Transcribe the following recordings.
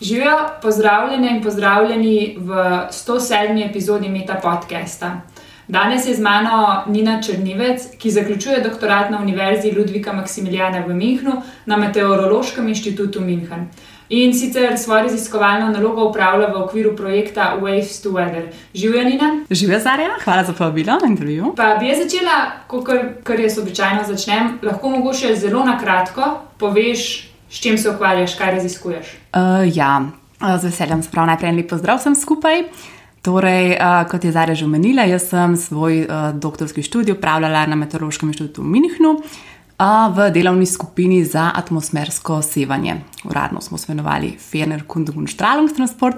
Živijo, pozdravljene in pozdravljeni v 107. epizodi Meta podcasta. Danes je z mano Nina Črnivec, ki zaključuje doktorat na Univerzi Ludvika Maksimiljana v Münchnu na Meteorološkem inštitutu München. In sicer svojo raziskovalno nalogo upravlja v okviru projekta Waves to Weather. Živijo, Nina? Živijo, Zarja, hvala za povabilo na intervju. Pa bi jaz začela, kar, kar jaz običajno začnem, lahko mogoče zelo na kratko poveš, S čim se ukvarjaš, kaj raziskuješ? Uh, ja, z veseljem se pravi najprej lepo zdrav vsem skupaj. Torej, uh, kot je Zara že omenila, jaz sem svoj uh, doktorski študij upravljala na Meteorološkem inštitutu v Minhnu uh, v delovni skupini za atmosfersko sevanje. Uradno smo imenovali Ferner Kundung und Strahlungstransport,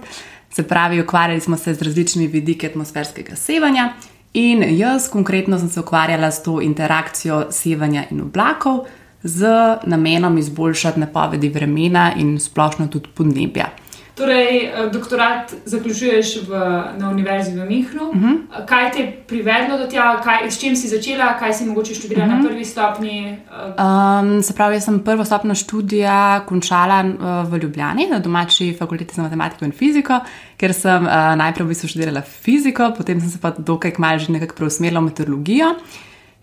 se pravi, ukvarjali smo se z različnimi vidiki atmosferskega sevanja. In jaz konkretno sem se ukvarjala s to interakcijo sevanja in oblakov z namenom izboljšati napovedi vremena in splošno tudi podnebja. Torej, eh, doktorat zaključuješ v, na Univerzi v Münchnu. Uh mhm. -huh. Kaj te je privedlo do tega, kaj, s čim si začela, kaj si mogoče študirala uh -huh. na mhm. prvi stopni? Um, se pravi, jaz sem prvo stopno študija končala v Ljubljani na domači fakulteti za matematiko in fiziko, ker sem uh, najprej v bistvu študirala fiziko, potem sem se pa dokaj kmalo že nekako preusmerila v meteorologijo.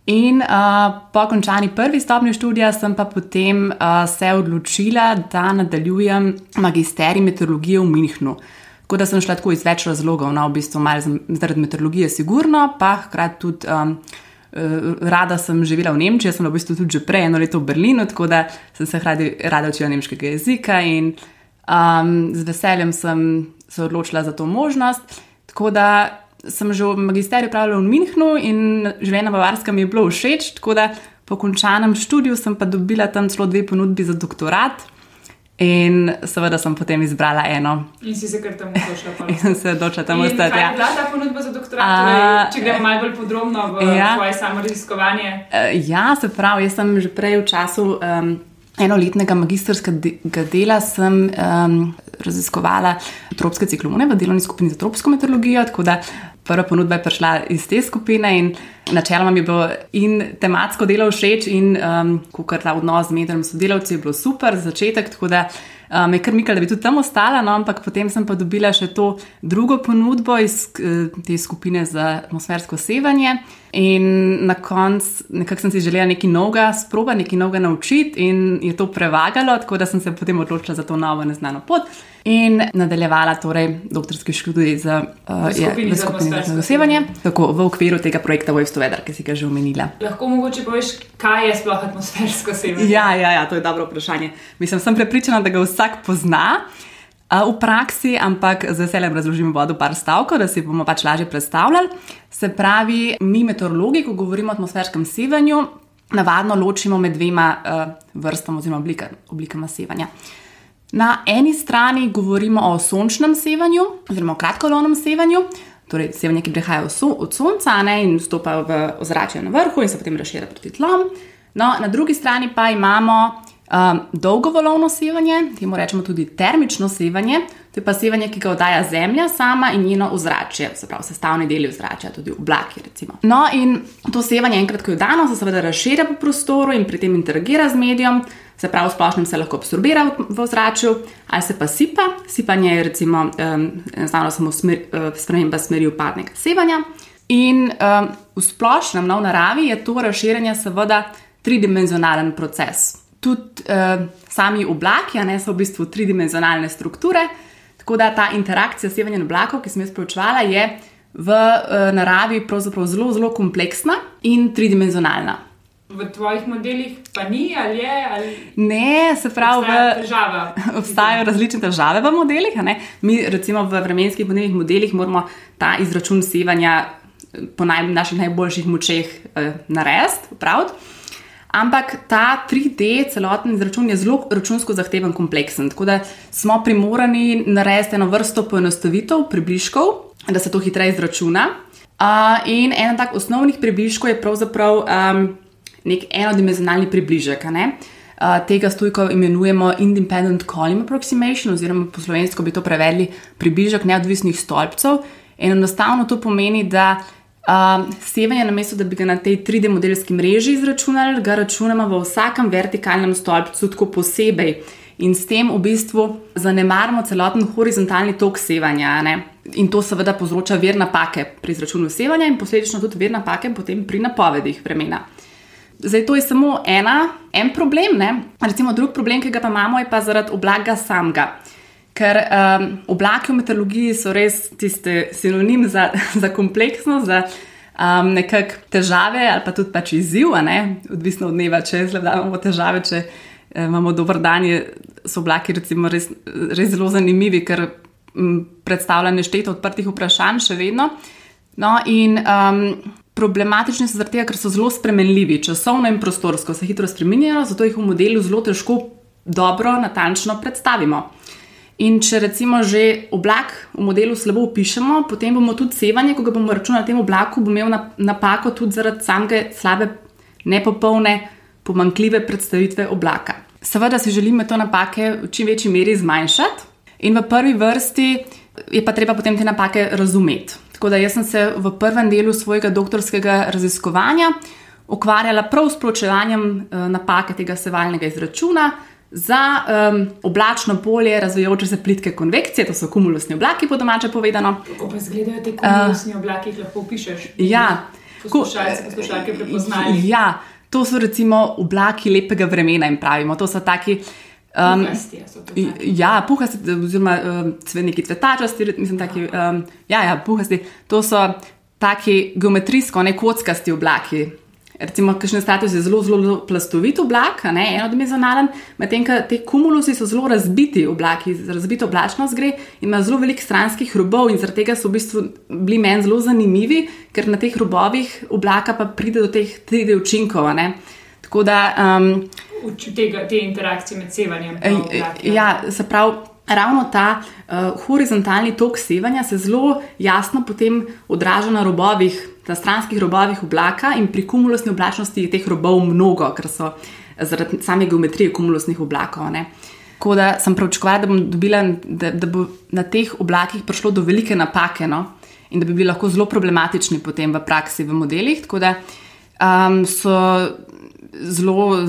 In uh, po končani prvi stopnji študija sem pa potem uh, se odločila, da nadaljujem magisterij meteorologije v Münchnu. Tako da sem šla tako iz več razlogov, no, v bistvu malo zaradi meteorologije, sigurno, pa hkrati tudi um, rada sem živela v Nemčiji, sem v bistvu tudi že prej eno leto v Berlinu, tako da sem se radi, rada učila nemškega jezika in um, z veseljem sem se odločila za to možnost. Tako da sem že v magisteriju pravila v Münchnu in življenje na Bavarskem mi je bilo všeč, tako da po končanem študiju sem pa dobila tam celo dve ponudbi za doktorat. In seveda sem potem izbrala eno. In si se kar tam odločila. In sem se odločila tam ostati. Ja. bila ta ponudba za doktorat? A, torej, če gremo malo bolj podrobno v ja. svoje samo raziskovanje. Uh, ja, se pravi, jaz sem že prej v času. Um, enoletnega magistrskega dela sem um, raziskovala tropske ciklone v delovni skupini za tropsko meteorologijo. Tako da prva ponudba je prišla iz te skupine in načeloma mi je bilo in tematsko delo všeč, in um, kar ta odnos z medijami sodelavci je bilo super za začetek. Da me je kar mikal, da bi tudi tam ostala, no, ampak potem sem pa dobila še to drugo ponudbo iz eh, te skupine za atmosfersko sevanje. In na koncu nekako sem si želela nekaj novega sproba, nekaj novega naučiti, in je to prevagalo, tako da sem se potem odločila za to novo neznano pot. In nadaljevala torej doktorski študij za uh, skupino za zasevanje, tako v okviru tega projekta Waves to Weather, ki si ga že omenila. Lahko mogoče poveš, kaj je sploh atmosfersko sevanje? Ja, ja, ja, to je dobro vprašanje. Mislim, sem prepričana, da ga vsak pozna v praksi, ampak z veseljem razložim vodo par stavkov, da si bomo pač lažje predstavljali. Se pravi, mi meteorologi, ko govorimo o atmosferskem sevanju, navadno ločimo med dvema uh, vrstama oziroma oblika, oblikama sevanja. Na eni strani govorimo o sončnem sevanju, oziroma o kratkolovnem sevanju, torej sevanje, ki prihaja od sonca ne, in vstopa v ozračje na vrhu in se potem razširja proti tlom. No, na drugi strani pa imamo Um, dolgo valovno sevanje, temu rečemo tudi termično sevanje, to je pa sevanje, ki ga oddaja Zemlja sama in njeno ozračje, se pravi, sestavni deli ozračja, tudi oblaki. Recimo. No, in to sevanje, enkrat, ko je dano, se seveda razširja po prostoru in pri tem interagira z medijem, se pravi, v splošnem se lahko absorbira v, v ozračju, ali se pa sipa. Sipanje je recimo um, enostavno samo smer, uh, sprememba smeri upadnega sevanja. In um, v splošnem, no, v naravi je to razširjanje seveda tridimenzionalen proces tudi uh, sami oblaki, ne so v bistvu tridimenzionalne strukture. Tako da ta interakcija sevanja oblakov, ki sem jaz preučevala, je v uh, naravi zelo, zelo kompleksna in tridimenzionalna. V tvojih modelih pa ni ali je? Ali ne, se pravi, težava. obstajajo različne težave v modelih. Mi, recimo, v vremenskih modelih, modelih moramo ta izračun sevanja po naj, naših najboljših močeh eh, narediti, praviti. Ampak ta 3D celoten izračun je zelo računsko zahteven, kompleksen. Tako da smo primorani narediti eno vrsto poenostavitev, približkov, da se to hitreje izračuna. Uh, in en tak osnovnih približkov je pravzaprav um, nek enodimenzionalni približek. Uh, tega stojko imenujemo Independent Column Approximation, oziroma po slovensko bi to prevedli približek neodvisnih stolpcev. In enostavno to pomeni, da Um, sevanje, namesto da bi ga na tej 3D modelski mreži izračunali, ga računamo v vsakem vertikalnem stolpcu tako posebej. in s tem v bistvu zanemarimo celoten horizontalni tok sevanja. Ne? In to seveda povzroča ver napake pri izračunu sevanja in posledično tudi ver napake pri napovedih vremena. Zdaj, to je samo ena, en problem. Recimo, drug problem, ki ga pa imamo, je pa zaradi oblaga samega. Ker um, oblaki v meteorologiji so res tiste sinonim za, za kompleksnost, za um, nekakšne težave ali pa tudi pač izziv, odvisno od dneva, če imamo težave, če Eh, imamo dober dan, je, so oblaki recimo res, res zelo zanimivi, ker m, predstavlja nešteto odprtih vprašanj še vedno. No, in um, problematični so zaradi tega, ker so zelo spremenljivi, časovno in prostorsko se hitro spremenjajo, zato jih v modelu zelo težko dobro, natančno predstavimo. In če recimo že oblak v modelu slabo opišemo, potem bomo tudi sevanje, ko ga bomo računali na tem oblaku, bo imel napako tudi zaradi samega slabe, nepopolne pomankljive predstavitve oblaka. Seveda si želimo te napake v čim večji meri zmanjšati, in v prvi vrsti je pa treba potem te napake razumeti. Tako da sem se v prvem delu svojega doktorskega raziskovanja ukvarjala prav s proučevanjem eh, napake tega sevalnega izračuna. Za um, oblačno polje razvijajoče se plitke konvekcije, to so kumulusni oblaki, po domače povedano. Kako pa izgledajo ti kumulusni uh, oblaki, ki jih lahko opišuješ? Ja, poslušalci, poslušalke prepoznajo. Ja, To so recimo oblaki lepega vremena in pravimo. To so taki. Um, puhasti, ja, puhasti, oziroma um, neki cvetačasti, mislim, taki, um, ja, ja, puhasti. To so taki geometrijsko, ne kockasti oblaki, recimo, kakšen status je zelo, zelo plastovit oblak, ne enodimenzionalen, medtem ko te kumulusi so zelo razbiti oblaki, razbito oblačnost gre in ima zelo veliko stranskih robov in zaradi tega so v bistvu bili meni zelo zanimivi, ker na teh robovih oblaka pa pride do teh 3D učinkov. Ne? Tako da. Um, Tega, te interakcije med sevanjem. Ja, se pravi ravno ta uh, horizontalni tok sevanja se zelo jasno potem odraža na robovih, na stranskih robovih oblaka in pri kumulusni oblačnosti je teh robov mnogo, ker so zaradi same geometrije kumulusnih oblakov. Ne. Tako da sem pravčkovala, da, dobila, da, da bo na teh oblakih prišlo do velike napake no? in da bi bili lahko zelo problematični potem v praksi, v modelih. Tako da um, so zelo,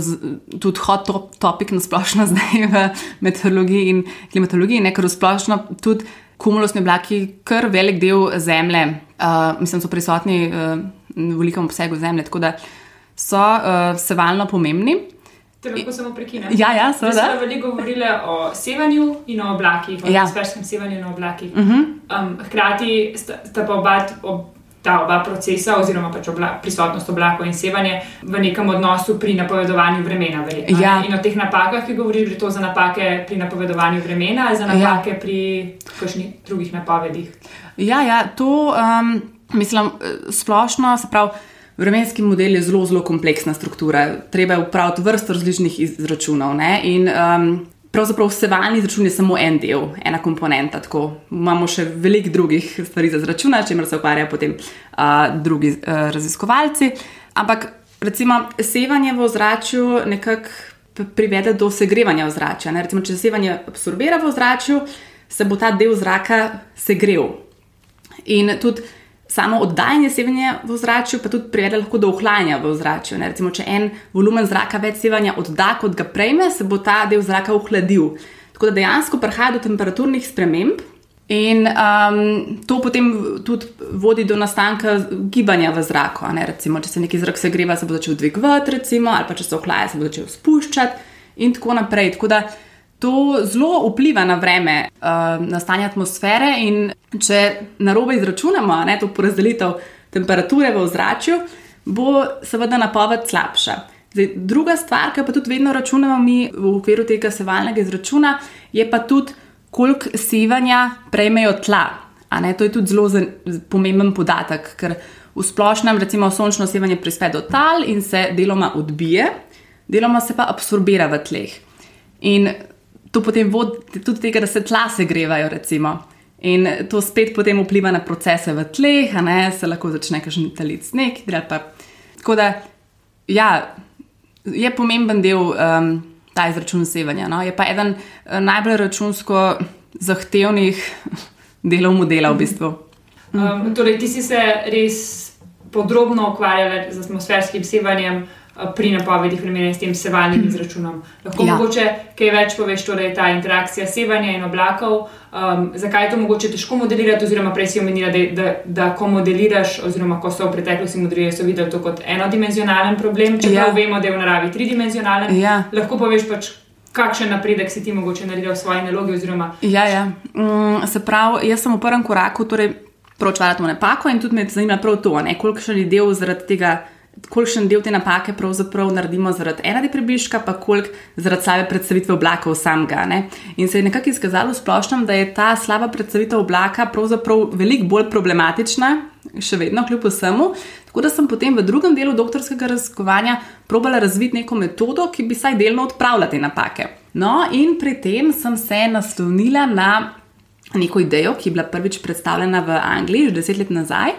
tudi hot top, topic na splošno zdaj v meteorologiji in klimatologiji, ne, ker v splošno tudi kumulusni oblaki, kar velik del zemlje, uh, mislim, so prisotni uh, v velikem obsegu zemlje, tako da so uh, sevalno pomembni. Te lahko samo prekinem. Ja, ja, seveda. Smo veliko govorili o sevanju in o oblakih, o ja. spešnem sevanju in o oblakih. Uh -huh. um, hkrati sta pa oba ta oba procesa, oziroma pač obla, prisotnost oblakov in sevanje v nekem odnosu pri napovedovanju vremena. Ja. In o teh napakah, ki govoriš, je to za napake pri napovedovanju vremena ali za ja. napake ja. pri kakšnih drugih napovedih. Ja, ja to um, mislim splošno, se pravi. Vremenski model je zelo, zelo kompleksna struktura. Treba je upraviti vrsto različnih izračunov. Ne? In um, Pravzaprav vsevalni izračun je samo en del, ena komponenta. Tako. Imamo še veliko drugih stvari za izračunati, če se ukvarjajo potem uh, drugi uh, raziskovalci. Ampak recimo sevanje v ozračju nekako privede do segrevanja ozračja. Recimo, če sevanje absorbira v ozračju, se bo ta del zraka segrel. In tudi samo oddajanje sevanja v ozračju pa tudi privede lahko do ohlajanja v ozračju. Recimo, če en volumen zraka več sevanja odda, kot ga prejme, se bo ta del zraka ohladil. Tako da dejansko prihaja do temperaturnih sprememb. In um, to potem tudi vodi do nastanka gibanja v zraku. Recimo, če se neki zrak segreva, se bo začel dvigovati, ali pa če se ohlaja, se bo začel spuščati, in tako naprej. Tako da To zelo vpliva na vreme, uh, na stanje atmosfere. Če na robe izračunamo ne, to porazdelitev temperature v ozračju, bo seveda napoved slabša. Zdaj, druga stvar, ki pa tudi vedno računamo mi v okviru tega sevalnega izračuna, je pa tudi, koliko sevanja prejmejo tla. To je tudi zelo pomemben podatek, ker v splošnem, recimo, sončno sevanje prispe do tal in se deloma odbije, deloma se pa absorbira v tleh. In to potem vodi tudi tega, da se tla segrevajo. Recimo. In to spet potem vpliva na procese v tleh, a ne se lahko začne kažen talit sneg. Tako da, ja, je pomemben del um, ta izračun sevanja. No? Je pa eden uh, najbolj računsko zahtevnih delov modela v bistvu. Um, torej, ti si se res podrobno ukvarjal z atmosferskim sevanjem pri napovedih primerjanja s tem sevalnim izračunom. Lahko ja. mogoče kaj več poveš, torej ta interakcija sevanja in oblakov, um, zakaj je to mogoče težko modelirati, oziroma prej si omenila, da, da, da ko modeliraš, oziroma ko so v preteklosti modelirali, so videli to kot enodimenzionalen problem, čeprav ja. vemo, da je v naravi tridimenzionalen. Ja. Lahko poveš pač. Kakšen napredek si ti mogoče naredil v svoji nalogi? Oziroma... Ja, ja. Mm, se pravi, jaz sem v prvem koraku torej, pročvala to napako in tudi me zanima prav to, koliko še ljudi zaradi tega kolikšen del te napake pravzaprav naredimo zaradi enega prebližka, pa koliko zaradi slabe predstavitve oblaka samega. Ne? In se je nekako izkazalo splošno, da je ta slaba predstavitev oblaka pravzaprav veliko bolj problematična, še vedno kljub vsemu. Tako da sem potem v drugem delu doktorskega raziskovanja probala razviti neko metodo, ki bi saj delno odpravljala te napake. No, in pri tem sem se naslonila na neko idejo, ki je bila prvič predstavljena v Angliji, že deset let nazaj.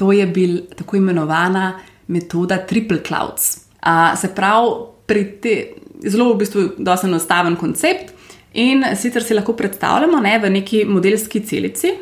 To je bil tako imenovana metoda Triple Clouds. Uh, se pravi, pri tem zelo v bistvu dosta enostaven koncept. In sicer si lahko predstavljamo ne, v neki modelski celici.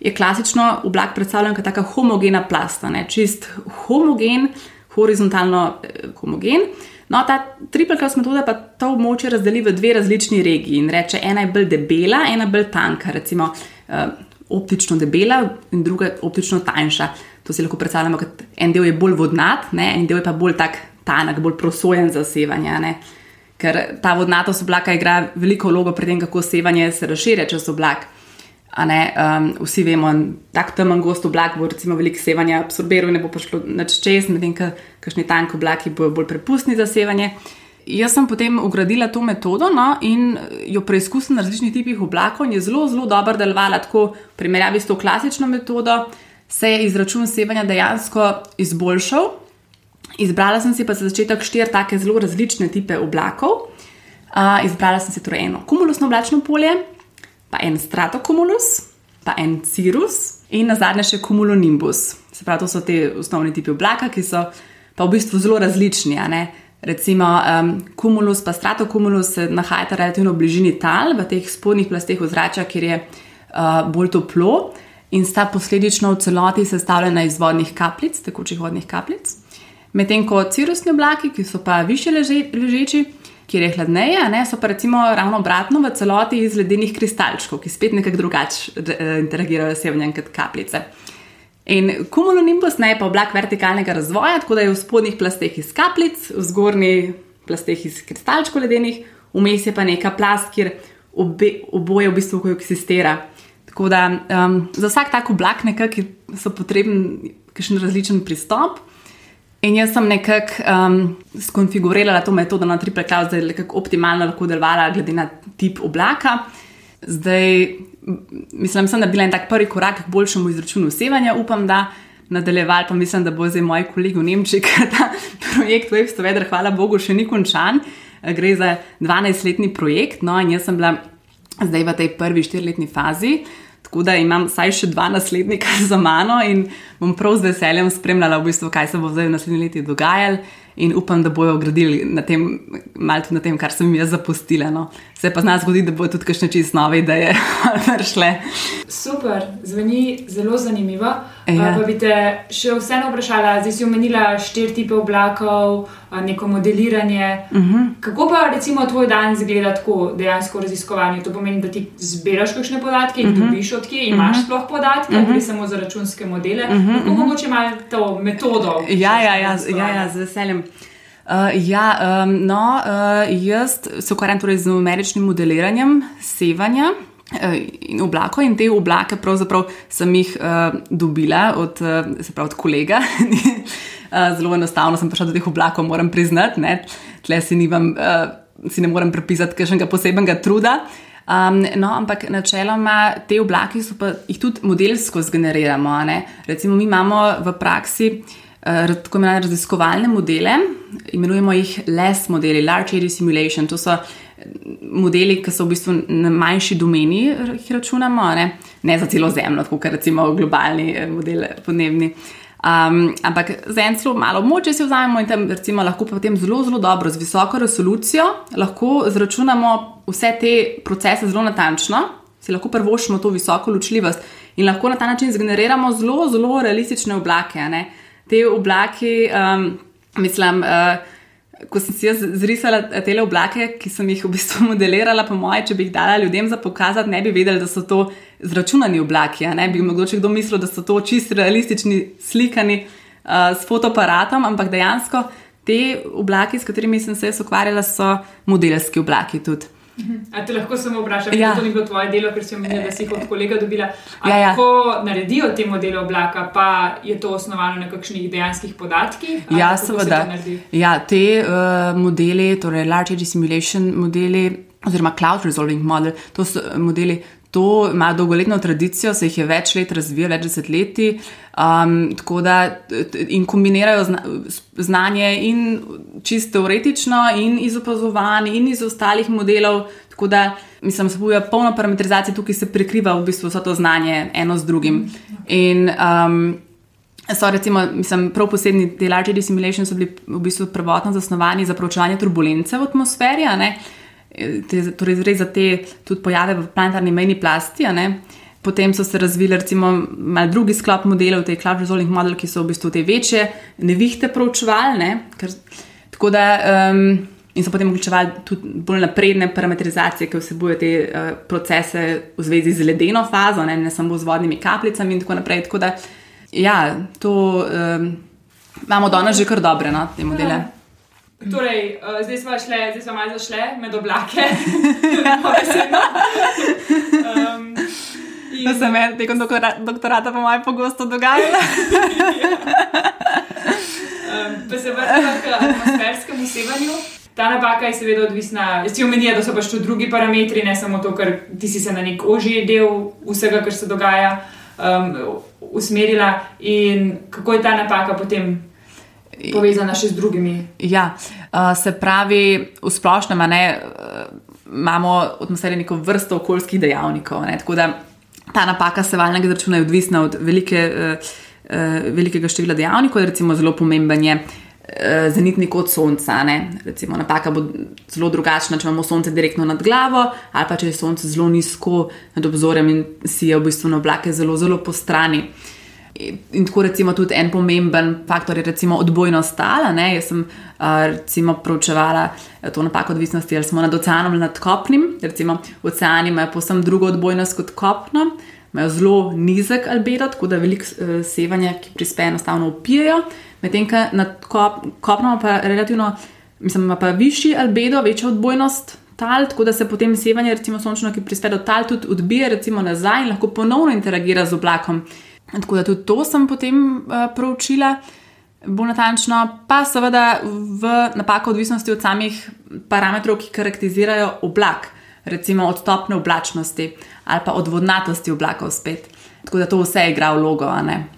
Je klasično oblak predstavljen kot taka homogena plasta, ne, čist homogen, horizontalno eh, homogen. No, ta triple cloud metoda pa to območje razdeli v dve različni regiji in reče, ena je bolj debela, ena bolj tanka, recimo eh, optično debela in druga optično tanjša. To si lahko predstavljamo, da en del je bolj vodnat, ne, en del je pa bolj tak tanek, bolj prosojen za sevanje. Ne. Ker ta vodnatost oblaka igra veliko vlogo pri tem, kako sevanje se razširja čez oblak. Um, vsi vemo, da tako temen gost oblak bo veliko sevanja absorbiral in ne bo prišlo nič čez, medtem ko kakšni tanki oblaki bojo bolj prepustni za sevanje. Jaz sem potem ugradila to metodo no, in jo preizkusila na različnih tipih oblakov in je zelo, zelo dobro delovala, tako v primerjavi s to klasično metodo se je izračun sevanja dejansko izboljšal. Izbrala sem si pa za začetek štiri take zelo različne type oblakov. Uh, izbrala sem si torej eno kumulusno oblačno polje, pa en stratokumulus, pa en cirrus in na zadnje še cumulonimbus. Se pravi, to so te osnovni tipi oblaka, ki so pa v bistvu zelo različni. Recimo, um, cumulus pa stratokumulus se nahajata relativno v bližini tal, v teh spodnjih plasteh ozračja, kjer je uh, bolj toplo in sta posledično v celoti sestavljena iz vodnih kapljic, tekočih vodnih kapljic. Medtem ko cirusni oblaki, ki so pa više leže, ležeči, kjer je hladneje, ne, so pa recimo ravno obratno v celoti iz ledenih kristalčkov, ki spet nekako drugače eh, interagirajo s sevanjem kot kapljice. In kumulonimbus ne je pa oblak vertikalnega razvoja, tako da je v spodnjih plasteh iz kapljic, v zgornjih plasteh iz kristalčkov ledenih, vmes je pa neka plast, kjer obe, oboje v bistvu koeksistira. Tako da um, za vsak tak oblak nekako so potrebni kakšen različen pristop. In jaz sem nekako um, skonfigurirala to metodo na triple cloud, da je nekako optimalno lahko delovala glede na tip oblaka. Zdaj, mislim, sem naredila en tak prvi korak k boljšemu izračunu sevanja. Upam, da nadaljeval, pa mislim, da bo zdaj moj kolega v Nemčiji, ker ta projekt WebStovedr, hvala Bogu, še ni končan. Gre za 12-letni projekt, no in jaz sem bila zdaj v tej prvi štiriletni fazi. Tako da imam vsaj še dva naslednika za mano in bom prav z veseljem spremljala, v bistvu, kaj se bo zdaj v naslednjih letih dogajalo in upam, da bojo gradili na tem, malo tudi na tem, kar sem jaz zapustila. No. Se pa zna zgoditi, da bo tudi kakšne čist nove ideje prišle. Super, zveni zelo zanimivo. Ja. Pa bi te še vseeno vprašala, zdaj si omenila štiri tipe oblakov, neko modeliranje. Uh mhm. -huh. Kako pa recimo tvoj dan izgleda tako dejansko raziskovanje? To pomeni, da ti zbiraš kakšne podatke in uh mhm. -huh. dobiš od kje, imaš uh mhm. -huh. sploh podatke, uh -huh. ali samo za računske modele. Uh -huh. Kako mogoče malo to metodo? Ja, ja, ja, ja, ja, z veseljem. Uh, ja, um, no, uh, jaz se ukvarjam torej z numeričnim modeliranjem sevanja uh, in oblakov, in te oblake pravzaprav sem jih uh, dobila od, uh, pravi, od kolega. uh, zelo enostavno sem prišla do teh oblakov, moram priznati, tle si, nimam, uh, si ne morem prepisati kakšnega posebnega truda. Um, no, ampak načeloma te oblake so pa jih tudi modelsko zgeneriramo. Recimo, mi imamo v praksi uh, tako imenovane raziskovalne modele, imenujemo jih LES modeli, Large Area Simulation. To so eh, modeli, ki so v bistvu na manjši domeni, jih računamo, ne, ne za celo Zemljo, kot recimo globalni eh, model podnebni. Um, ampak za en zelo malo moče si vzamemo in tam recimo, lahko potem zelo, zelo dobro, z visoko resolucijo, lahko zračunamo vse te procese zelo natančno, si lahko prvošimo to visoko ločljivost in lahko na ta način zgeneriramo zelo, zelo realistične oblake te oblaki, um, mislim, uh, ko sem si jaz zrisala te oblake, ki sem jih v bistvu modelirala, po moje, če bi jih dala ljudem za pokazati, ne bi vedeli, da so to zračunani oblaki. Ne bi mogoče kdo mislil, da so to čisto realistični, slikani uh, s fotoaparatom, ampak dejansko te oblaki, s katerimi sem se ukvarjala, so modelski oblaki tudi. A te lahko samo vprašam, ja. to ni bilo tvoje delo, ker si omenila, da si jih od kolega dobila. Ja, ja. Ko naredijo te modele oblaka, pa je to osnovano na kakšnih dejanskih podatkih? Ja, seveda. Ja, te uh, modele, torej Large Age Simulation modeli, oziroma Cloud Resolving Model, to so modeli. To ima dolgoletno tradicijo, se jih je več let razvijalo, več desetletij, um, tako da in kombinirajo zna, znanje in čisto teoretično, in iz opazovanj, in iz ostalih modelov. Tako da, mislim, se bojo polno parametrizacije tukaj se prekriva v bistvu vso to znanje eno z drugim. In um, so recimo, mislim, prav posebni te large simulations so bili v bistvu prvotno zasnovani za proučevanje turbulence v atmosferi te, torej res za te tudi pojave v planetarni mejni plasti. Potem so se razvili, recimo, malo drugi sklop modelov, te Cloud Resolving Model, ki so v bistvu te večje nevihte proučevali. Tako da, um, in so potem vključevali tudi bolj napredne parametrizacije, ki vsebujejo te uh, procese v zvezi z ledeno fazo, ne, ne samo z vodnimi kapljicami in tako naprej. Tako da, ja, to um, imamo danes že kar dobre, no, te modele. Ja. Torej, uh, zdaj smo šli, zdaj smo malo zašli med oblake. um, in... To se meni tekom doktorata, po mojem, pogosto dogaja. um, pa se vrnemo k atmosferskemu sevanju. Ta napaka je seveda odvisna, ti omenjam, da so pač tudi drugi parametri, ne samo to, ker ti si se na nek ožji del vsega, kar se dogaja, um, usmerila in kako je ta napaka potem povezana še z drugimi. Ja, uh, se pravi, v splošnem ne, uh, imamo atmosferi neko vrsto okoljskih dejavnikov. Ne, tako da ta napaka sevalnega računa je odvisna od velike, uh, velikega števila dejavnikov, recimo zelo pomemben je. Zenitni kot sonca. Recimo, napaka bo zelo drugačna, če imamo sonce direktno nad glavo, ali pa če je sonce zelo nizko nad obzorjem in si je v bistvu na oblake zelo, zelo postrani. Uh, In tako recimo tudi en pomemben faktor je recimo odbojnost tala. Ne? Jaz sem recimo proučevala eh, to napako odvisnosti, ali smo nad oceanom ali nad kopnim. Recimo oceani imajo posebno drugo odbojnost kot kopno, imajo zelo nizek albedo, tako da veliko uh, sevanja, ki prispeje, enostavno upijajo. Medtem, ko nad kop, kopnom pa relativno, mislim, ima pa višji albedo, večja odbojnost. Tal, tako da se potem sevanje, recimo sončno, ki prispe do tal, tudi odbije recimo, nazaj in lahko ponovno interagira z oblakom. Tako da tudi to sem potem uh, proučila bolj natančno, pa seveda v napako odvisnosti od samih parametrov, ki karakterizirajo oblak, recimo od stopne oblačnosti ali pa od vodnatosti oblakov spet. Tako da to vse igra vlogo.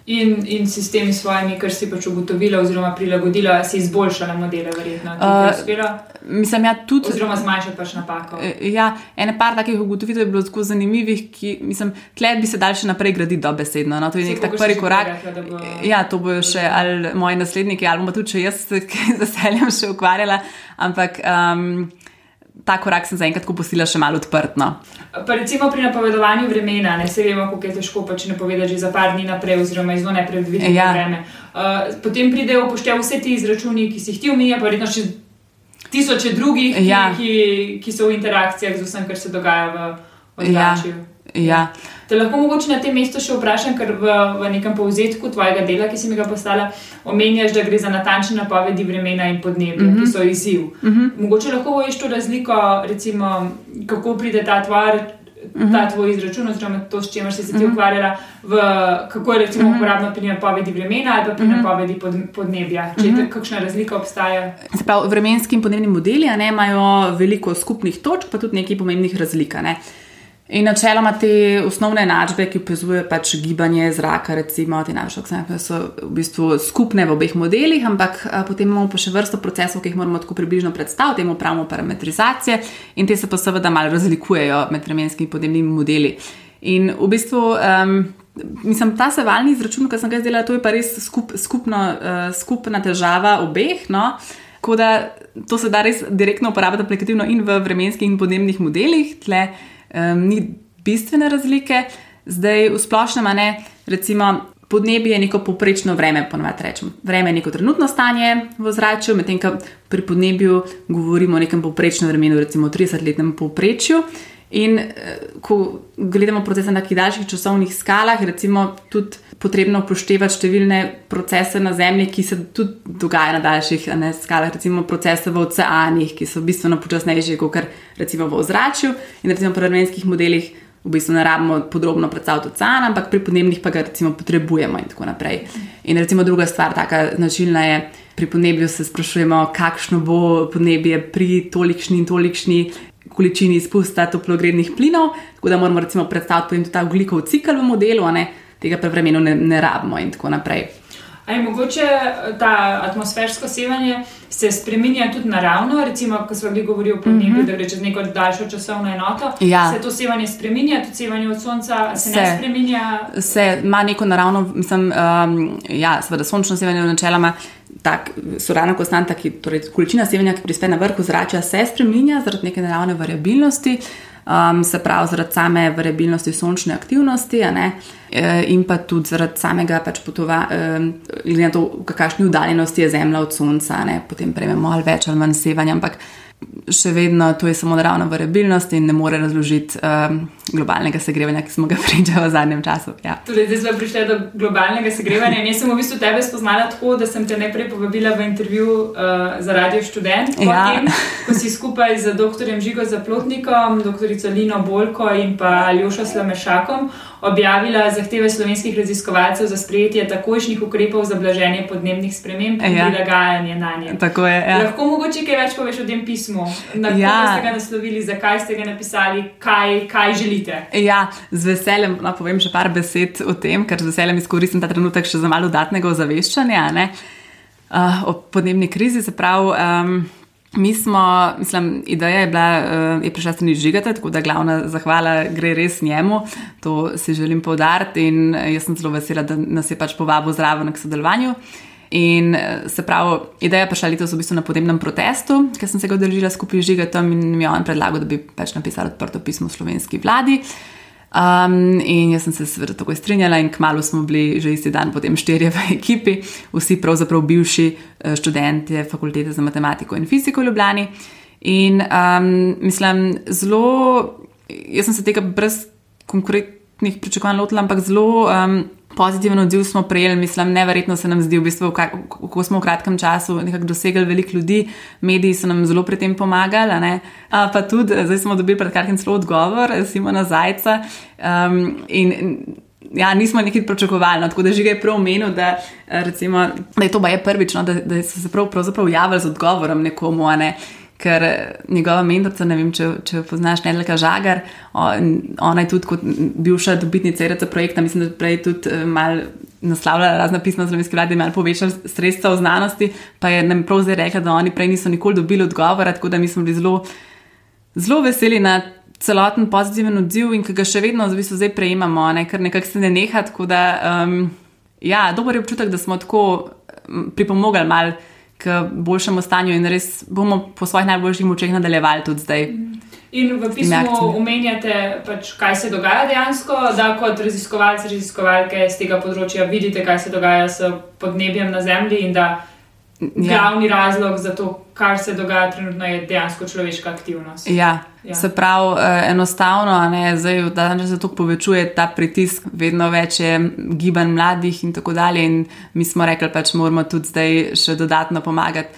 In, in sistemi s svojimi, kar si pač ugotovila, oziroma prilagodila, si izboljšala modele, verjetno. Uh, mislim, ja, tudi. Oziroma zmanjšala pač napako. Uh, ja, ene par takih ugotovitev je bilo zelo zanimivih, ki mislim, tleh bi se dal še naprej graditi dobesedno. No? To je nek tak prvi korak. Rekla, bo... Ja, to bojo še ali moji nasledniki, ali bomo tudi če jaz z veseljem še ukvarjala. Ampak. Um, ta korak sem zaenkrat posila še malo odprt. No. Pa recimo pri napovedovanju vremena, ne se vemo, kako je težko pač napovedati že za par dni naprej, oziroma zelo nepredvidljivo ja. vreme. Uh, potem pridejo upoštev vse ti izračuni, ki si jih ti omenja, pa verjetno še tisoče drugih, ja. ki, ki so v interakcijah z vsem, kar se dogaja v ozračju. Ja. Ja. Te lahko mogoče na tem mestu še vprašam, ker v, v nekem povzetku tvojega dela, ki si mi ga postala, omenjaš, da gre za natančne napovedi vremena in podnebja, mm -hmm. ki mhm. so izziv. Mm -hmm. Mogoče lahko voješ to razliko, recimo, kako pride ta tvar. Mhm. Ta tvoj izračun, oziroma to, s čimer si se ti mhm. ukvarjala, v, kako je recimo uporabno pri napovedi vremena ali pa pri napovedi pod, podnebja. Če te, kakšna razlika obstaja? Prav, vremenski in podnebni modeli ne, imajo veliko skupnih točk, pa tudi nekaj pomembnih razlik. Ne. In načeloma te osnovne enačbe, ki opazujejo pač gibanje zraka, recimo te najvišje oksane, so v bistvu skupne v obeh modelih, ampak a, potem imamo pa še vrsto procesov, ki jih moramo tako približno predstaviti, temu pravimo parametrizacije in te se pa seveda malo razlikujejo med vremenskimi in podnebnimi modeli. In v bistvu, um, mislim, ta sevalni izračun, ki sem ga izdelala, to je pa res skup, skupno, uh, skupna težava obeh. No? Tako da to se da res direktno uporabljati aplikativno in v vremenskih in podnebnih modelih. Tle, um, ni bistvene razlike. Zdaj, v splošnem, ne, recimo, Podnebje je neko poprečno vreme, ponovadi rečemo. Vreme je neko trenutno stanje v zraku, medtem ko pri podnebju govorimo o nekem poprečnem vremenu, recimo 30-letnem povprečju. In eh, ko gledamo procese na nekih daljših časovnih skalah, recimo tudi potrebno upoštevati številne procese na Zemlji, ki se tudi dogajajo na daljših ne, skalah, recimo procese v oceanih, ki so bistveno počasnejši kot recimo v ozračju. In recimo pri vremenskih modelih v bistvu ne rabimo podrobno predstaviti ocean, ampak pri podnebnih pa ga recimo potrebujemo in tako naprej. In recimo druga stvar, taka značilna je, pri podnebju se sprašujemo, kakšno bo podnebje pri tolikšni in tolikšni količini izpusta toplogrednih plinov, tako da moramo recimo predstaviti tudi ta ugljikov cikl v modelu, ne, tega pa vremenu ne, ne rabimo in tako naprej. Ali mogoče eh, ta atmosfersko sevanje se spremenja tudi naravno, recimo, ko smo bili govorili o podnebju, mm -hmm. da gre čez neko daljšo časovno enoto? Ja. Se to sevanje spremenja, tudi sevanje od sonca se, se ne spremenja? Se ima neko naravno, mislim, um, ja, seveda sončno sevanje v načeloma. Tak, surana konstanta, ki, torej količina sevanja, ki prispe na vrhu zrača, se spremenja zaradi neke naravne variabilnosti um, se pravi zaradi same variabilnosti sončne aktivnosti, e, in pa tudi zaradi samega pač potovanja, um, glede na to, v kakšni uddaljenosti je Zemlja od Sonca, ne? potem prejmemo ali več ali manj sevanja. Ampak še vedno to je samo naravna variabilnost in ne more razložiti um, globalnega segrevanja, ki smo ga pričali v zadnjem času. Ja. Torej, zdaj smo prišli do globalnega segrevanja. Jaz sem v bistvu tebe spoznala tako, da sem te najprej povabila v intervju uh, za Radio Student, ja. potem, ko si skupaj z dr. Žigo Zaplotnikom, dr. Lino Bolko in pa Aljošo Slamešakom objavila zahteve slovenskih raziskovalcev za sprejetje takojšnjih ukrepov za blaženje podnebnih sprememb in ja. prilagajanje na nje. Ja. Lahko mogoče kaj več poveš o tem pismu, na kaj ja. ste ga naslovili, zakaj ste ga napisali, kaj, kaj želite. Ja, z veseljem no, povem še par besed o tem, ker z veseljem izkoristim ta trenutek še za malo dodatnega ozaveščanja uh, o podnebni krizi. Se pravi, um, Mi smo, mislim, ideja je bila, uh, je prišla strani žigata, tako da glavna zahvala gre res njemu. To si želim povdariti in eh, jaz sem zelo vesela, da nas je pač povabil zraven k sodelovanju. In eh, se pravi, ideja prišla letos v bistvu na podnebnem protestu, ker sem se ga odeležila skupaj z žigatom in mi je on predlagal, da bi pač napisala odprto pismo slovenski vladi. Uh, Um, in jaz sem se seveda tako strinjala, in kmalo smo bili že isti dan, potem štirje v ekipi, vsi pravzaprav bivši eh, študenti fakultete za matematiko in fiziko v Ljubljani. In um, mislim, zelo, jaz sem se tega brez konkretnih pričakovanj lotila, ampak zelo. Um, pozitiven odziv smo prejeli, mislim, neverjetno se nam zdi, v bistvu, kako smo v kratkem času dosegli veliko ljudi, mediji so nam zelo pri tem pomagali. Pa tudi, zdaj smo dobili pred kratkim celo odgovor, Simona Zajca. Um, in, Ja, nismo nekaj pričakovali, no, tako da že je prav omenil, da, recimo, da je to prvič, no, da, da so se prav, javili z odgovorom nekomu. Ne. Ker njegova mentorica, ne vem, če, če poznaš Nedleka Žagar, ona je tudi kot bivša dobitnica RC projekta, mislim, da prej tudi eh, mal naslavljala razna pisma slovenske vlade, malo povečala sredstva v znanosti, pa je nam prav zdaj rekla, da oni prej niso nikoli dobili odgovora, tako da mi smo bili zelo, zelo veseli na celoten pozitiven odziv in ki ga še vedno v bistvu zdaj prejemamo, ne, ker nekako se ne neha, tako da, um, ja, dober je občutek, da smo tako pripomogli malo k boljšemu stanju in res bomo po svojih najboljših močeh nadaljevali tudi zdaj. In v pismu omenjate, pač, kaj se dogaja dejansko, da kot raziskovalci, raziskovalke z tega področja vidite, kaj se dogaja s podnebjem na Zemlji in da Ja. Glavni razlog za to, kar se dogaja trenutno, je dejansko človeška aktivnost. Ja, ja. se pravi, eh, enostavno, ne, zdaj, da se to povečuje, ta pritisk, vedno več je gibanj mladih in tako dalje. In mi smo rekli, da pač moramo tudi zdaj še dodatno pomagati.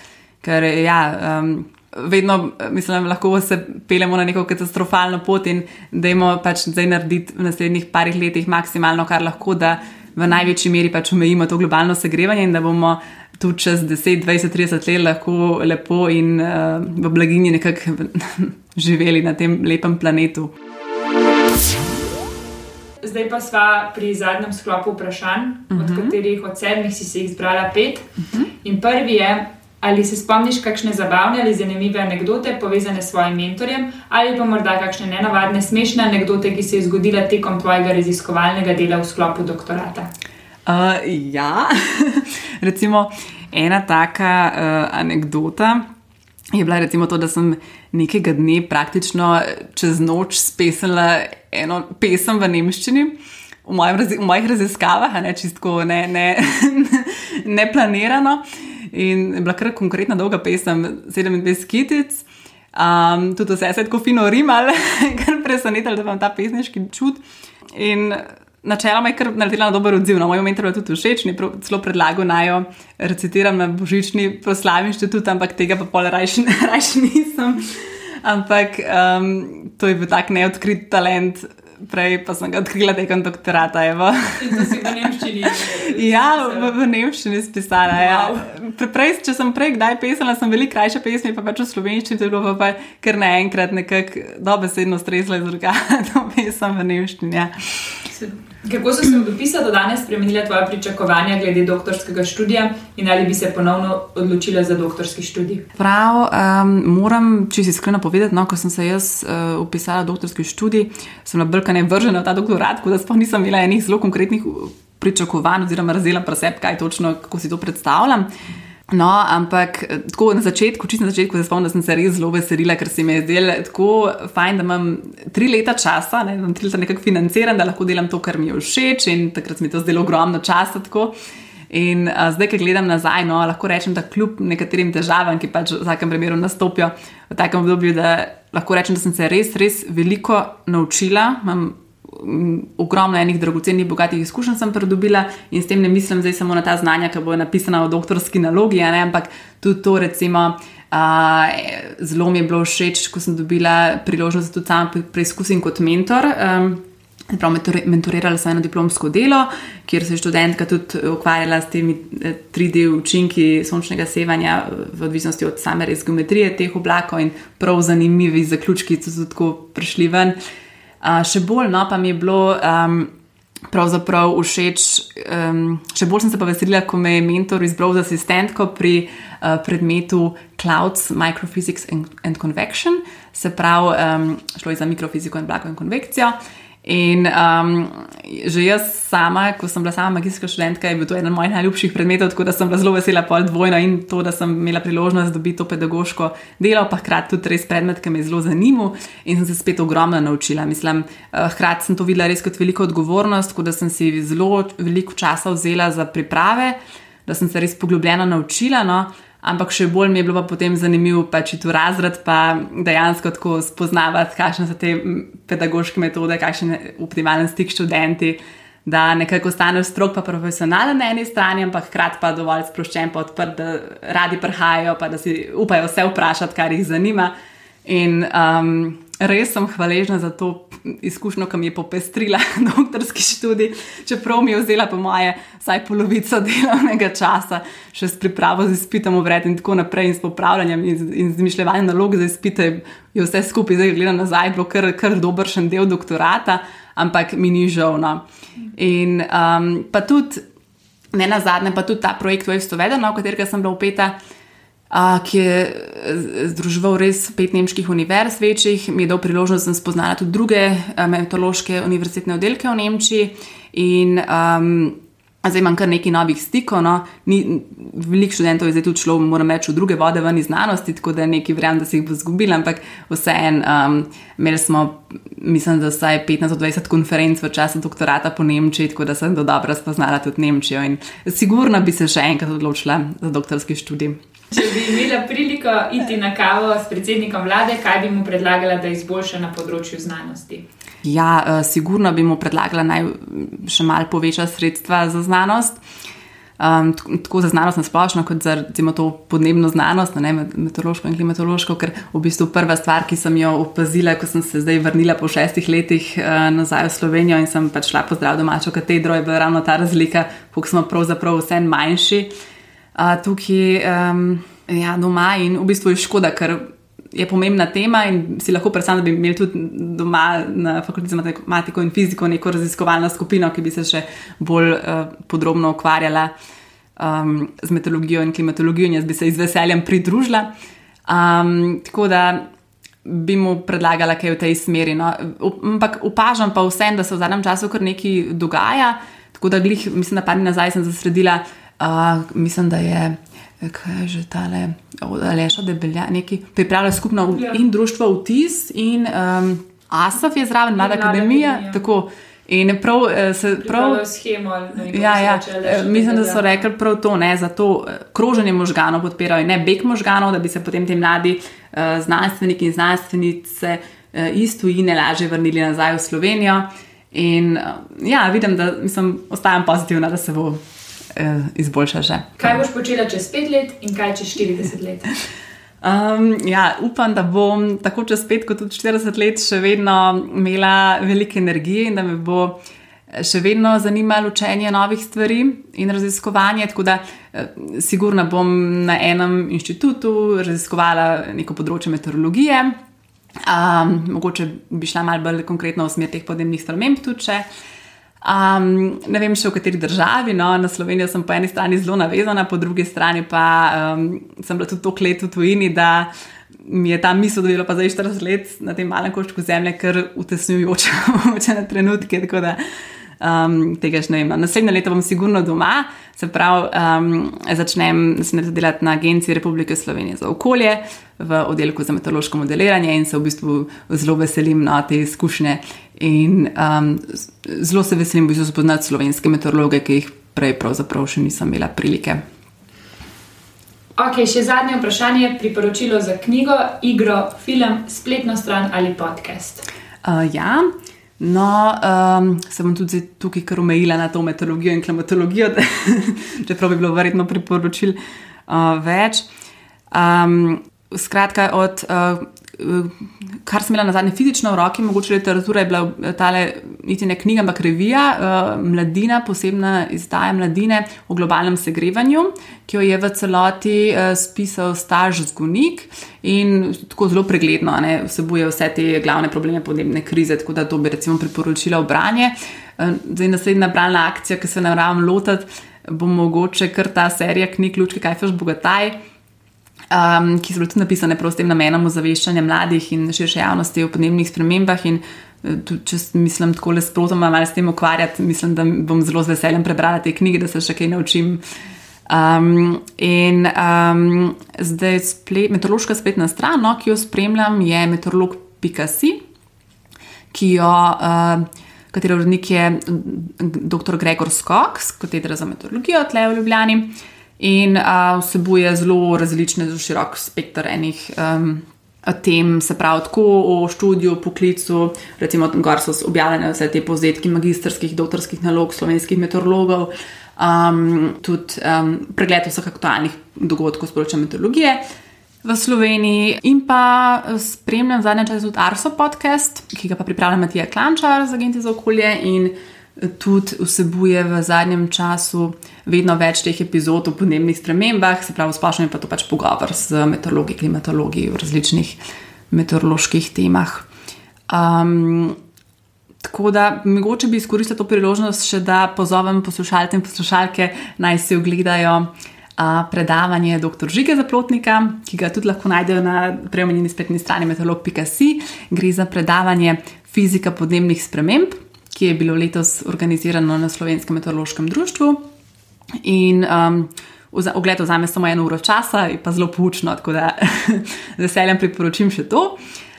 Ker ja. Um, Vedno, mislim, lahko se pelemo na neko katastrofalno pot in da imamo pač zdaj narediti v naslednjih parih letih maksimalno, kar lahko, da v največji meri pač omejimo to globalno segrevanje in da bomo tudi čez 10, 20, 30 let lahko lepo in uh, v blaginji nekako živeli na tem lepem planetu. Zdaj pa smo pri zadnjem sklopu vprašanj, uh -huh. od mhm. katerih od sedmih si jih zbrala pet. Uh mhm. -huh. In prvi je, ali se spomniš kakšne zabavne ali zanimive anekdote povezane s svojim mentorjem, ali pa morda kakšne nenavadne, smešne anekdote, ki se je zgodila tekom tvojega raziskovalnega dela v sklopu doktorata. Uh, ja, recimo ena taka uh, anekdota je bila recimo to, da sem nekega dne praktično čez noč spesala eno pesem v nemščini. v, mojem, v mojih raziskavah, ne čistko, ne, ne, ne planirano. In bila kar konkretna dolga pesem, 27 kitic. Um, tudi vse se je tako fino rimal, kar presenetilo, da imam ta pesniški čut. In načeloma je kar naredila na dober odziv. Na no, moj moment je bilo tudi všeč, ni celo predlagal naj jo recitiram na božični proslavi inštituta, ampak tega pa pol rajši nisem. Ampak um, to je bil tak neodkrit talent, prej pa sem ga odkrila tekom doktorata. v Nemščini. ja, v, v Nemščini spisala. Wow. Ja. Prej, če sem prej kdaj pisala, sem veliko krajše pesmi, pa pač v slovenščini, to je bilo pa kar naenkrat nekako dobesedno stresla iz roka, to pisem v Nemščini. Ja. Kako so se v dopisu do danes spremenile tvoje pričakovanja glede doktorskega študija in ali bi se ponovno odločila za doktorski študij? Prav, um, moram čisto iskreno povedati, no, ko sem se jaz uh, upisala v doktorski študij, sem bila brka ne vržena v ta doktorat, tako da sploh nisem imela enih zelo konkretnih pričakovanj oziroma razela preseb, kaj točno, kako si to predstavljam. No, ampak tako na začetku, čisto na začetku, se spomnim, da sem se res zelo veselila, ker se mi je zdelo tako fajn, da imam tri leta časa, da imam tri leta nekako financiran, da lahko delam to, kar mi je všeč in takrat mi je to zdelo ogromno časa. Tako. In a, zdaj, ki gledam nazaj, no, lahko rečem, da kljub nekaterim težavam, ki pač v vsakem primeru nastopijo v takem obdobju, da lahko rečem, da sem se res, res veliko naučila. Imam ogromno enih dragocenih, bogatih izkušenj sem pridobila in s tem ne mislim zdaj samo na ta znanja, ki bojo napisana v doktorski nalogi, ne, ampak tudi to, recimo, uh, zelo mi je bilo všeč, ko sem dobila priložnost, da tudi sama preizkusim kot mentor. Um, Prav, mentorirala sem eno diplomsko delo, kjer se je študentka tudi ukvarjala s temi 3D eh, učinki sončnega sevanja, v odvisnosti od same res geometrije teh oblakov, in prav zanimivi zaključki so tako prišli ven. Uh, še bolj no, pa mi je bilo um, pravzaprav všeč, um, še bolj sem se pa veselila, ko me je mentor izbral za asistentko pri uh, predmetu Clouds, Microphysics and, and Convection, se pravi, um, šlo je za mikrofiziko in blago in konvekcijo. In um, že jaz sama, ko sem bila sama magistrska študentka, je bil to eden mojih najljubših predmetov, tako da sem bila zelo vesela pol dvojno in to, da sem imela priložnost dobiti to pedagoško delo, pa hkrati tudi res predmet, ki me je zelo zanimal in sem se spet ogromno naučila. Mislim, uh, hkrati sem to videla res kot veliko odgovornost, tako da sem si zelo veliko časa vzela za priprave, da sem se res poglobljeno naučila. No? Ampak še bolj mi je bilo potem zanimivo, pa če tu razred, pa dejansko tako spoznavati, kakšne so te pedagoške metode, kakšen je optimalen stik študenti, da nekako ostaneš strok, pa profesionalen na eni strani, ampak hkrati pa dovolj sproščen, pa odprt, da radi prihajajo, pa da si upajo vse vprašati, kar jih zanima. In um, res sem hvaležna za to izkušnjo, ki mi je popestrila doktorski študij, čeprav mi je vzela po moje vsaj polovico delovnega časa, še s pripravo z izpitom vred in tako naprej, in s popravljanjem in, in zmišljanjem nalog za izpite, je vse skupaj, zdaj gledam nazaj, bilo kar, kar dobršen del doktorata, ampak mi ni žal. No. In um, pa tudi, ne na zadnje, pa tudi ta projekt Wave Vedeno, v katerega sem bila upeta ki je združeval res pet nemških univerz, večjih, mi je dal priložnost, da sem spoznala tudi druge metodološke univerzitetne oddelke v Nemčiji. In, um, zdaj imam kar nekaj novih stikov. No. Veliko študentov je zdaj tudi šlo, moram reči, v druge vode ven iz znanosti, tako da nekaj verjamem, da se jih bo zgubila, ampak vseeno um, imeli smo, mislim, da vsaj 15-20 konferenc v času doktorata po Nemčiji, tako da sem do dobro spoznala tudi Nemčijo in sigurno bi se še enkrat odločila za doktorski študij. Če bi imela priliko iti na kavo s predsednikom vlade, kaj bi mu predlagala, da izboljša na področju znanosti? Ja, uh, sigurno bi mu predlagala naj še malo poveča sredstva za znanost. Um, tako za znanost na splošno, kot za recimo, to podnebno znanost, ne meteorološko in klimatološko, ker v bistvu prva stvar, ki sem jo opazila, ko sem se zdaj vrnila po šestih letih uh, nazaj v Slovenijo in sem pač šla pozdrav domačo katedro, je bila ravno ta razlika, koliko smo pravzaprav vse manjši. Uh, tukaj um, ja, doma in v bistvu je škoda, ker je pomembna tema in si lahko predstavljam, da bi imeli tudi doma na fakulteti za matematiko in fiziko neko raziskovalno skupino, ki bi se še bolj uh, podrobno ukvarjala um, z meteorologijo in klimatologijo in jaz bi se z veseljem pridružila. Um, tako da bi mu predlagala kaj v tej smeri. No. Ampak opažam pa vsem, da se v zadnjem času kar nekaj dogaja. Tako da, glih, mislim, da pa ni nazaj, sem zasledila, Uh, mislim, da je, kaj je že tale, ali še debelja, neki pripravljajo skupno ja. in društvo Vtis in um, ASAF je zraven, mlada akademija. akademija. Tako, In prav eh, se prav. Schemo, ja, ja, eh, mislim, da so rekli prav to, ne, zato kroženje možganov podpirajo, ne beg možganov, da bi se potem ti mladi uh, znanstveniki in znanstvenice uh, iz tujine lažje vrnili nazaj v Slovenijo. In uh, ja, vidim, da mislim, ostajam pozitivna, da se bo uh, izboljšala že. Kaj boš počela čez pet let in kaj čez 40 let? Um, ja, upam, da bom tako čez 5 kot tudi 40 let še vedno imela veliko energije in da me bo eh, še vedno zanimalo učenje novih stvari in raziskovanje. Tako da, eh, sigurno bom na enem inštitutu raziskovala neko področje meteorologije. Um, mogoče bi šla malo bolj konkretno v smer teh podnebnih sprememb tudi. Um, ne vem še v kateri državi, no, na Slovenijo sem po eni strani zelo navezana, po drugi strani pa um, sem bila tudi toliko let v tujini, da mi je ta misel, da je bilo pa zdaj 40 let na tem malem koščku zemlje, kar utesnjujoče na trenutke. Tako da um, tega še ne vem. No. Naslednje leto bom sigurno doma, se pravi, um, začnem delati na Agenciji Republike Slovenije za okolje v oddelku za meteorološko modeliranje in se v bistvu zelo veselim na te izkušnje. In um, zelo se veselim, da bi se spoznal slovenske meteorologe, ki jih prej pravzaprav še nisem imela prilike. Ok, še zadnje vprašanje, priporočilo za knjigo, igro, film, spletno stran ali podcast. Uh, ja, No, um, se bom tudi tukaj kar omejila na to meteorologijo in klimatologijo, čeprav bi bilo verjetno priporočil uh, več. Um, skratka, od uh, kar sem imela na zadnje fizično v roki, mogoče literatura je bila tale, niti ne knjiga, ampak revija uh, Mladina, posebna izdaja Mladine o globalnem segrevanju, ki jo je v celoti uh, spisal Staž Zgonik in tako zelo pregledno ne, vsebuje vse te glavne probleme podnebne krize, tako da to bi recimo priporočila v branje. Uh, zdaj naslednja bralna akcija, ki se moram lotiti, bo mogoče kar ta serija knjig Lučke Kajfeš Bogataj um, ki so bile tudi napisane s tem namenom ozaveščanja mladih in širše javnosti o podnebnih spremembah. In, Tudi, če mislim tako le sprotoma malo s tem ukvarjati, mislim, da bom zelo z veseljem prebrala te knjige, da se še kaj naučim. Um, in um, zdaj splet, meteorološka spletna stran, no, ki jo spremljam, je meteorolog.si, ki jo, uh, katero urednik je dr. Gregor Skok, z katedra za meteorologijo tle v Ljubljani in uh, vsebuje zelo različne, zelo širok spektr enih um, tem, se pravi, tako o študiju, poklicu, recimo, gor so objavljene vse te povzetki magistrskih, doktorskih nalog slovenskih meteorologov, um, tudi um, pregled vseh aktualnih dogodkov z področja meteorologije. V Sloveniji in pa spremljam zadnje čase tudi Arso podcast, ki ga pa pripravlja Matija Klančar z Agencije za okolje in tudi vsebuje v zadnjem času vedno več teh epizod o podnebnih spremembah, se pravi, splošno je pa to pač pogovor z meteorologi, klimatologi v različnih meteoroloških temah. Um, tako da, mogoče bi izkoristil to priložnost še da pozovem poslušalce in poslušalke naj si ogledajo. Predavanje dr. Žige Zaplotnika, ki ga tudi lahko najdejo na preomenjeni spletni strani meteorolog.si, gre za predavanje fizika podnebnih sprememb ki je bilo letos organizirano na Slovenskem meteorološkem društvu. In um, ogled vzame samo eno uro časa, pa zelo poučno, tako da z veseljem priporočim še to.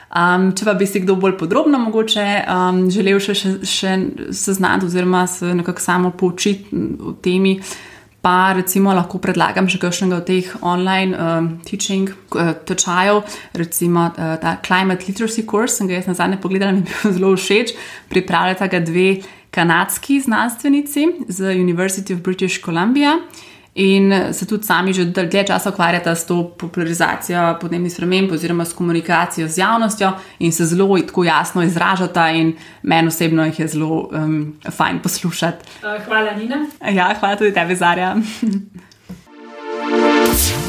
Um, če pa bi si kdo bolj podrobno mogoče um, želel še, še, še seznati oziroma se nekako samo poučiti o temi, uh, pa recimo lahko predlagam še kakšnega od teh online um, teaching uh, tečajev, recimo uh, ta Climate Literacy Course, ki ga jaz na zadnje pogledala in mi je zelo všeč. Pripravljata ga dve kanadski znanstvenici z University of British Columbia in se tudi sami že dlje časa ukvarjata s to popularizacijo podnebnih sprememb oziroma s komunikacijo z javnostjo in se zelo tako jasno izražata in meni osebno jih je zelo um, fajn poslušati. Uh, hvala, Nina. Ja, hvala tudi tebi, Zarja.